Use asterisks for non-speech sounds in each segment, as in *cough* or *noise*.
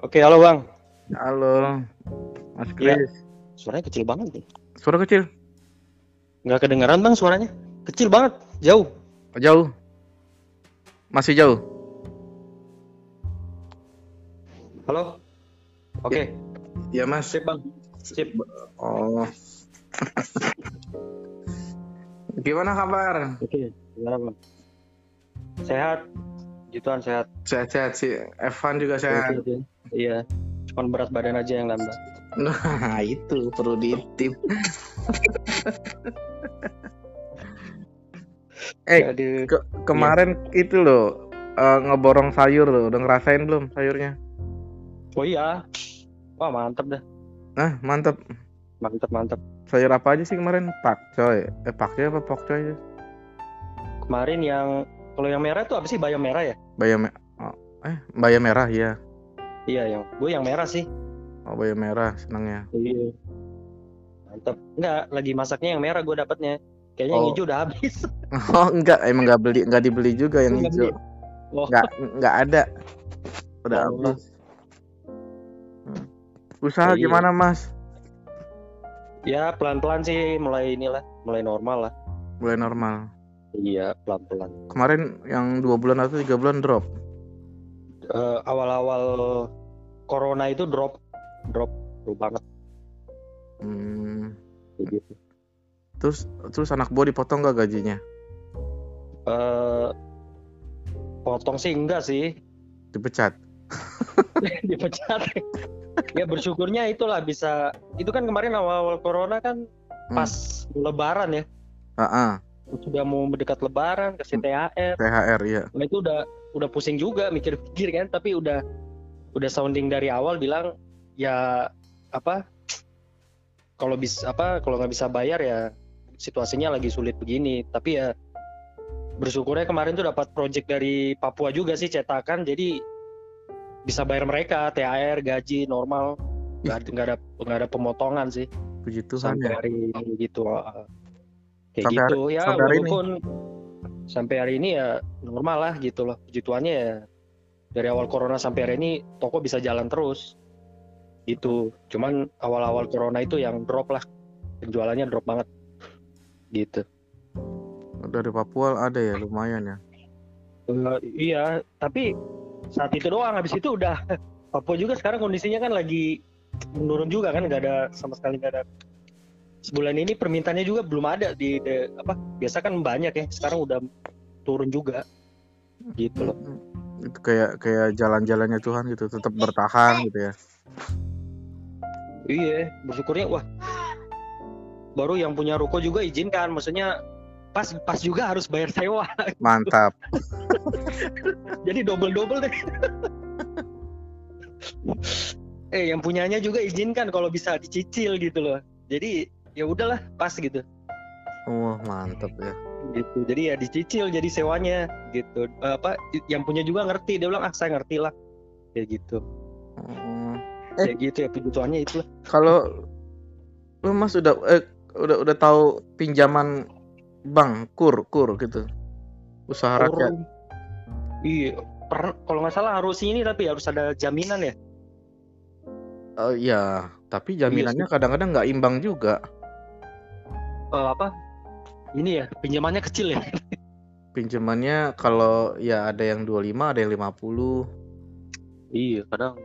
Oke, halo Bang. Halo, Mas Iya. Kris. Suaranya kecil banget nih. Suara kecil, Nggak kedengeran Bang suaranya. Kecil banget, jauh. jauh. Masih jauh. Halo. Oke, Ya Mas. sip Bang. Sip. Oh. Gimana kabar? Oke, gimana Bang? Sehat. Gituan sehat. Sehat-sehat sih. Evan juga sehat. Sehat, ya. Iya. Cuman berat badan aja yang nambah. Nah *laughs* itu perlu diintip. *laughs* eh ke- kemarin itu loh eh, ngeborong sayur loh. Udah ngerasain belum sayurnya? Oh iya. Wah, mantep dah. Nah mantep. Mantep, mantep. Sayur apa aja sih kemarin? Pakcoy. Eh pakcoy apa pokcoy? Kemarin yang kalau yang merah tuh apa sih? Bayam merah ya? Bayam me- oh, eh bayam merah ya. Iya, yang gue yang merah sih. Oh bayam merah senangnya. Iya. Mantep. Enggak, lagi masaknya yang merah gue dapatnya. Kayaknya yang Oh. hijau udah habis. *laughs* Oh enggak, emang enggak beli, enggak dibeli juga yang hijau. beli. Oh. Enggak, enggak ada. Udah Oh. habis. Hmm. Usaha Iya. gimana mas? Ya pelan-pelan sih mulai inilah, mulai normal lah. Mulai normal. Iya pelan-pelan. Kemarin yang dua bulan atau tiga bulan drop. Eh, awal-awal corona itu drop, drop, drop banget. Hmm. gitu. Terus terus anak buah dipotong gak gajinya? Eh, potong sih enggak sih, Dipecat. *laughs* dipecat. ya bersyukurnya itulah bisa. Itu kan kemarin awal-awal corona kan Hmm. pas Lebaran ya, Ah, sudah mau mendekat Lebaran kasih THR. THR ya. Nah itu udah udah pusing juga mikir-mikir kan, tapi udah udah sounding dari awal bilang ya apa kalau bisa apa kalau nggak bisa bayar ya situasinya lagi sulit begini. Tapi ya bersyukurnya kemarin tuh dapat project dari Papua juga sih cetakan, jadi bisa bayar mereka THR gaji normal nggak ada nggak ada nggak ada pemotongan sih Puji Tuhan sampai ya. hari ini gitu kayak Sampai gitu ya sampai hari ini. Sampai hari ini ya normal lah gitu loh. Puji Tuhannya ya dari awal corona sampai hari ini toko bisa jalan terus. Gitu. Cuman awal-awal corona itu yang drop lah. Penjualannya drop banget. Gitu. Dari Papua ada ya lumayan ya. Eh, iya. Tapi saat itu doang. Habis itu udah *laughs* Papua juga sekarang kondisinya kan lagi menurun juga kan. Nggak ada sama sekali nggak ada sebulan ini permintaannya juga belum ada di, di- apa biasa kan banyak ya sekarang udah turun juga. Gitu loh. Itu kayak kayak jalan-jalannya Tuhan gitu, tetap bertahan gitu ya. iya bersyukurnya wah. Baru yang punya ruko juga izinkan maksudnya pas pas juga harus bayar sewa. Mantap. *laughs* jadi double double deh. Eh yang punyanya juga izinkan kalau bisa dicicil gitu loh. Jadi ya udahlah pas gitu Wah, mantap ya. gitu jadi ya dicicil jadi sewanya gitu apa yang punya juga ngerti dia bilang ah saya ngerti lah kayak gitu Oh. Eh. kayak gitu ya kebutuhannya itu lah Kalau lu Mas udah eh, udah udah tahu pinjaman bank kur kur gitu. Usaha rakyat. Orang- iya per- kalau nggak salah harus ini tapi harus ada jaminan ya Oh iya, tapi jaminannya kadang-kadang nggak imbang juga. Eh, apa ini ya pinjamannya kecil ya *laughs* Pinjamannya kalau ya ada yang 25, ada yang 50. iya kadang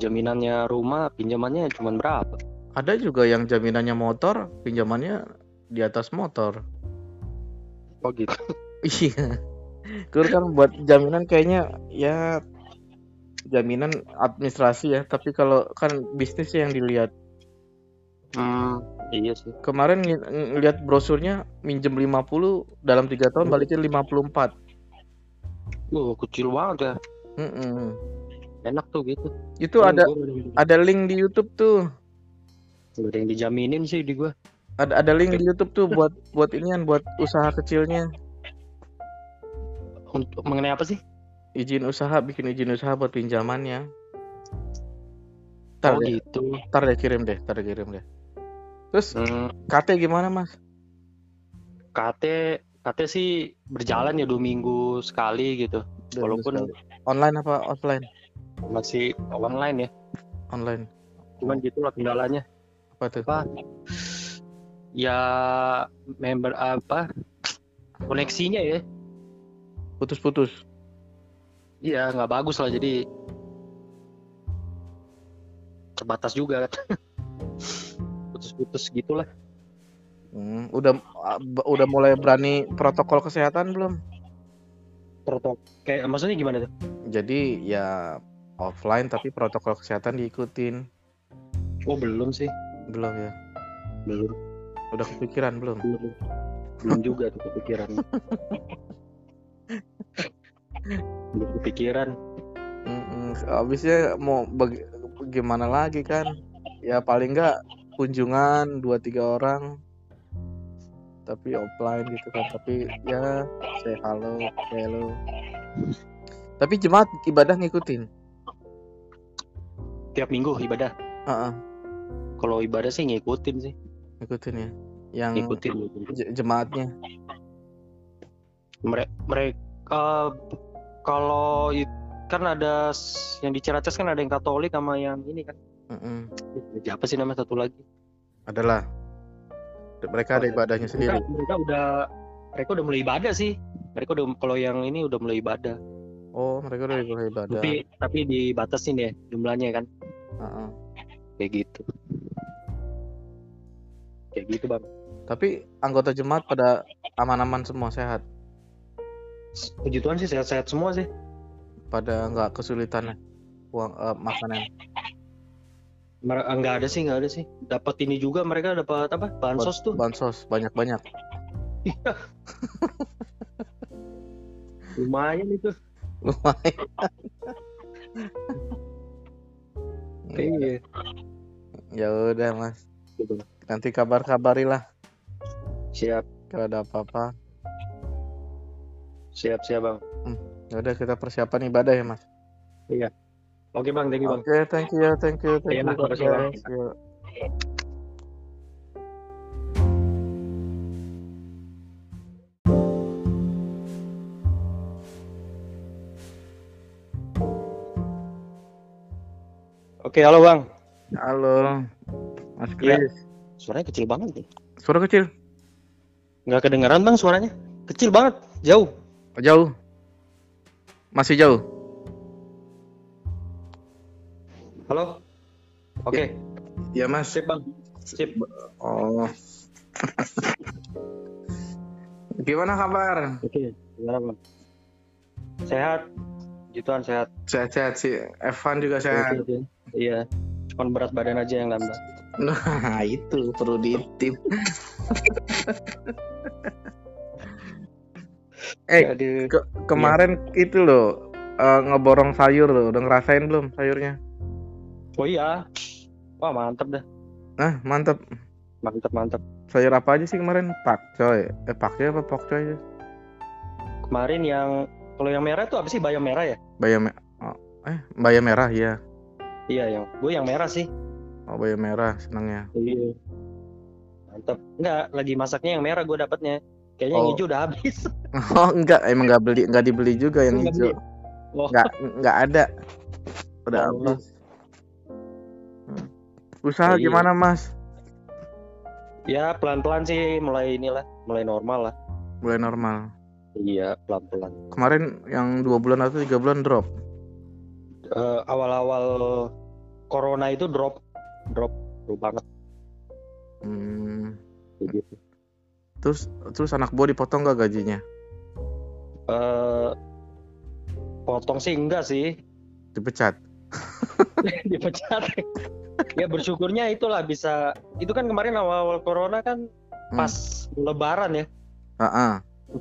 jaminannya rumah pinjamannya cuma berapa Ada juga yang jaminannya motor, pinjamannya di atas motor. oh gitu *laughs* Iya. Kur kan buat jaminan kayaknya ya jaminan administrasi ya, tapi kalau kan bisnis yang dilihat. hmm, iya sih Kemarin ng- ngeliat brosurnya minjem 50 dalam tiga tahun balikin 54. Wah, kecil banget ya. Mm-mm. Enak tuh gitu. Itu ada Gua udah- ada link di YouTube tuh. ada yang dijaminin sih di gua. Ada ada link di YouTube tuh buat buat inian buat usaha kecilnya. Untuk mengenai apa sih? Izin usaha, bikin izin usaha buat pinjamannya. Oh Ntar deh, gitu. ntar deh kirim deh, ntar deh kirim deh. Terus Hmm, KT gimana mas? KT KT sih berjalan ya dua minggu sekali gitu. Walaupun Online apa offline? masih online ya online. cuman gitulah kendalanya Apa tuh? apa ya member apa koneksinya ya Putus-putus. iya nggak bagus lah jadi terbatas juga kan *laughs* putus-putus gitulah Hmm, udah ah, udah mulai berani protokol kesehatan belum? protokol kayak maksudnya gimana tuh Jadi ya offline tapi protokol kesehatan diikutin. oh belum sih Belum ya? belum Udah kepikiran belum? belum belum juga tuh kepikiran belum kepikiran Mm-mm. Habisnya mau baga- gimana lagi kan? Ya paling nggak kunjungan dua tiga orang, tapi offline gitu kan. Tapi ya say halo, hello. Tapi jemaat ibadah ngikutin. tiap minggu ibadah Heeh, kalau ibadah sih ngikutin sih ngikutin ya. Yang ngikutin je- jemaatnya. mereka mereka kalau kan ada yang di Ciracas kan ada yang Katolik sama yang ini kan Mm-mm. Eh, apa sih nama satu lagi Adalah. Mereka ada ibadahnya sendiri. mereka, mereka udah mereka udah mulai ibadah sih mereka udah kalau yang ini udah mulai ibadah Oh, mereka udah mulai ibadah. tapi tapi dibatasin ya jumlahnya kan Heeh. kayak gitu kayak gitu bang Tapi anggota jemaat pada aman-aman semua sehat. puji Tuhan sih sehat-sehat semua sih Pada nggak kesulitan uang eh, makanan. Mer- nggak ada sih nggak ada sih. Dapat ini juga mereka dapat apa? Bansos tuh. Bansos banyak-banyak. *laughs* lumayan itu. Lumayan. iya. Ya udah, Mas. Nanti kabar-kabarilah. Siap. Kalau ada apa-apa. siap siap bang. Ya udah kita persiapan ibadah ya, Mas. Oke bang thank you bang Oke, thank you, thank you, thank Iya, you. oke halo bang Halo, Mas Iya. Kris. suaranya kecil banget nih Suara kecil, nggak kedengeran bang suaranya kecil banget jauh jauh. Masih jauh. Halo oke Ya, Mas. sip bang sip Oh. Gimana kabar? oke gimana bang sehat puji Tuhan sehat Sehat-sehat sih. Evan juga sehat. Oke, oke. iya cuman berat badan aja yang nambah Nah, itu perlu diintip. eh, ke- kemarin itu loh eh, ngeborong sayur loh. Udah ngerasain belum sayurnya? Oh iya wah mantep dah Nah, mantap. mantep mantep Sayur apa aja sih kemarin? Pakcoy. Eh, pakcoy apa pokcoy? kemarin yang kalau yang merah tuh apa sih bayam merah ya Bayam oh, eh bayam merah ya. iya yang gue yang merah sih Oh, bayam merah senangnya. iya mantep enggak lagi masaknya yang merah gue dapatnya kayaknya yang Oh. hijau udah habis *laughs* Oh, enggak, emang enggak beli, enggak dibeli juga yang hijau. beli. oh Enggak, enggak ada. Udah Oh. habis. Usaha Iya. gimana, Mas? ya pelan pelan sih mulai inilah mulai normal lah Mulai normal. iya pelan pelan Kemarin yang dua bulan atau tiga bulan drop. awal awal corona itu drop drop drop banget Hmm. gitu Terus terus anak buah dipotong gak gajinya? eh potong sih enggak sih Dipecat. *laughs* *laughs* dipecat. Ya bersyukurnya itulah bisa itu kan kemarin awal awal corona kan Hmm. pas lebaran ya. Heeh,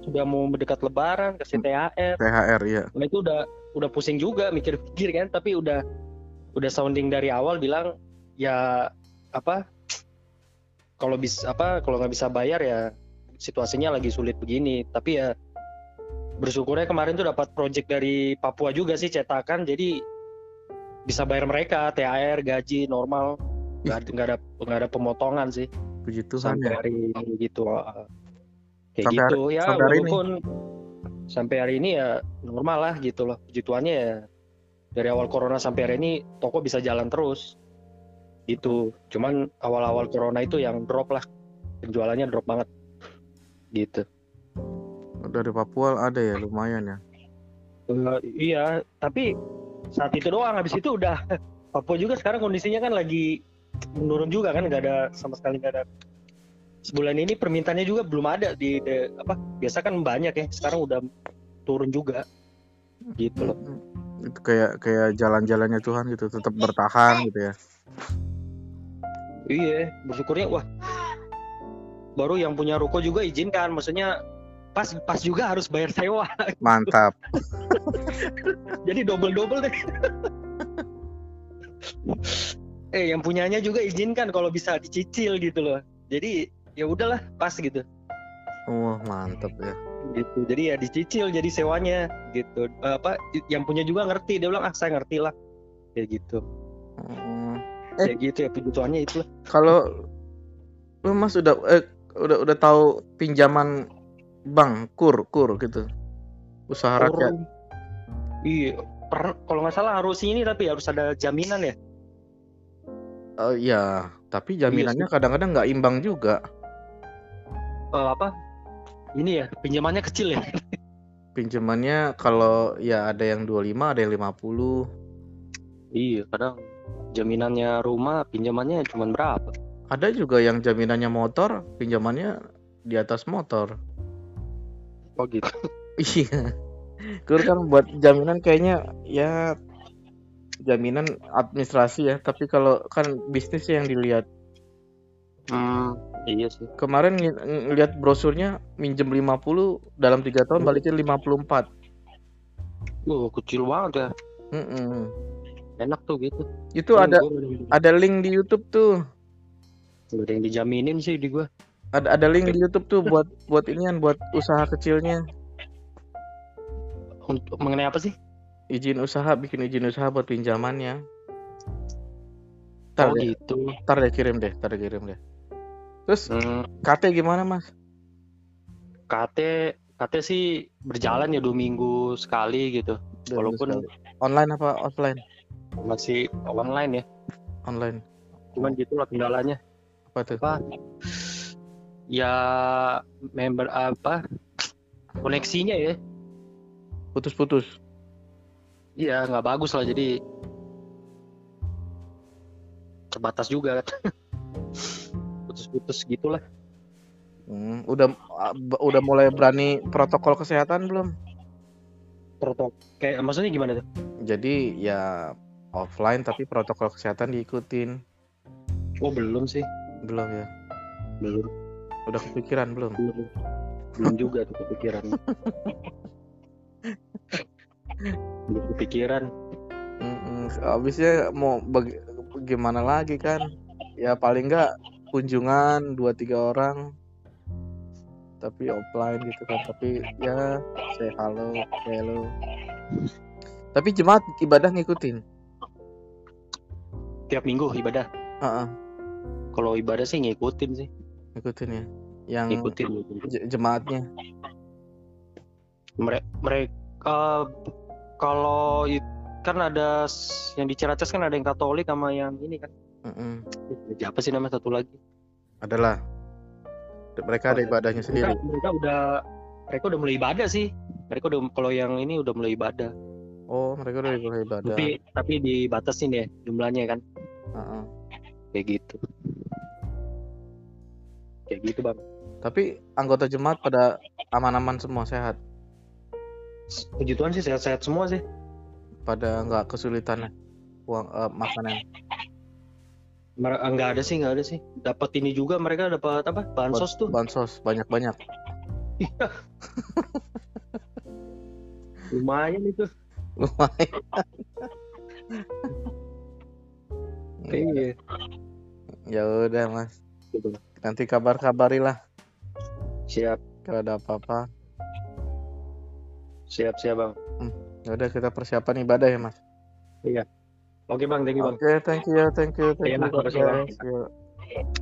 sudah mau mendekat lebaran kasih THR THR ya. nah itu udah udah pusing juga mikir-mikir kan tapi udah udah sounding dari awal bilang ya apa kalau bisa apa kalau nggak bisa bayar ya situasinya lagi sulit begini. Tapi ya bersyukurnya kemarin tuh dapat project dari Papua juga sih cetakan. Jadi bisa bayar mereka THR gaji normal. Nggak ada nggak ada nggak ada pemotongan sih. Puji Tuhan sampai ya. hari ini gitu ah. kayak Sampai gitu. ya sampai hari ini. walaupun sampai hari ini ya normal lah gitu loh. Puji Tuhannya ya dari awal corona sampai hari ini toko bisa jalan terus. Itu cuman awal-awal corona itu yang drop lah. Penjualannya drop banget. Gitu. Dari Papua ada ya lumayan ya. Eh, iya. Tapi saat itu doang. Habis itu udah *laughs* Papua juga sekarang kondisinya kan lagi menurun juga kan nggak ada sama sekali nggak ada. Sebulan ini permintaannya juga belum ada di, di- apa biasa kan banyak ya sekarang udah turun juga. Gitu loh. Itu kayak kayak jalan-jalannya Tuhan gitu, tetap bertahan gitu ya. iya bersyukurnya wah. Baru yang punya ruko juga izinkan maksudnya pas pas juga harus bayar sewa. Mantap. *laughs* jadi double double deh eh yang punyanya juga izinkan kalau bisa dicicil gitu loh jadi ya udahlah pas gitu Wah, mantap ya. gitu jadi ya dicicil jadi sewanya gitu Eh, apa yang punya juga ngerti dia bilang ah saya ngerti lah kayak gitu Hmm. Eh. kayak gitu ya kebutuhannya itu lah Kalau lu Mas udah eh, udah udah tahu pinjaman bank kur kur gitu. Usaha rakyat. Iya per- kalau nggak salah harus ini tapi harus ada jaminan ya Oh iya, tapi jaminannya kadang-kadang nggak imbang juga. Eh, apa ini ya pinjamannya kecil ya Pinjamannya kalau ya ada yang 25, ada yang 50. iya kadang jaminannya rumah pinjamannya cuma berapa Ada juga yang jaminannya motor, pinjamannya di atas motor. oh gitu *laughs* Iya. Kur kan buat jaminan kayaknya ya jaminan administrasi ya, tapi kalau kan bisnis yang dilihat. hmm, iya sih Kemarin ng- ngeliat brosurnya minjem 50 dalam tiga tahun balikin 54. Wah, kecil banget ya Mm-mm. enak tuh gitu Itu ada ada link di YouTube tuh. Ada yang dijaminin sih di gua Ada ada link di YouTube tuh buat buat inian buat usaha kecilnya. Untuk mengenai apa sih Izin usaha, bikin izin usaha buat pinjamannya. Ntar oh deh, gitu ntar deh kirim deh, ntar deh kirim deh. Terus hmm, KT gimana mas? KT KT sih berjalan ya dua minggu sekali gitu Dua Walaupun- sekali. online apa offline? masih online ya Online. cuman gitu lah kendalanya Apa tuh? apa ya member apa koneksinya ya Putus-putus. iya nggak bagus lah jadi terbatas juga *laughs* putus-putus gitulah Hmm, udah b- udah mulai berani protokol kesehatan belum? protokol kayak maksudnya gimana tuh Jadi ya offline tapi protokol kesehatan diikutin. oh belum sih Belum ya? belum Udah kepikiran belum? belum belum juga tuh kepikiran *laughs* belum kepikiran. Habisnya mau baga- gimana lagi kan? Ya paling nggak kunjungan dua tiga orang, tapi offline gitu kan. Tapi ya say halo, hello. Tapi jemaat ibadah ngikutin. tiap minggu ibadah Heeh, kalau ibadah sih ngikutin sih ngikutin ya. Yang ngikutin je- jemaatnya. mereka mereka kalau kan ada yang di Ciracas kan ada yang Katolik sama yang ini kan Mm-mm. siapa sih namanya satu lagi Adalah. Mereka ada ibadahnya mereka, sendiri. mereka udah mereka udah mulai ibadah sih mereka udah kalau yang ini udah mulai ibadah Oh, mereka udah mulai ibadah. tapi tapi dibatasin ya jumlahnya kan Heeh. kayak gitu kayak gitu bang Tapi anggota jemaat pada aman-aman semua sehat. Puji Tuhan sih sehat-sehat semua sih Pada nggak kesulitan uang eh, makanan. Mer- nggak ada sih nggak ada sih dapat ini juga mereka dapat apa bansos tuh Bansos banyak-banyak. lumayan itu Lumayan. iya ya udah mas. gitu. Nanti kabar-kabarilah siap kalau ada apa-apa. Siap siap bang Ya udah kita persiapan ibadah ya mas. oke bang thank you bang Oke, thank you, thank you, thank Iya, you, makasih, Bang. guys. Yuk.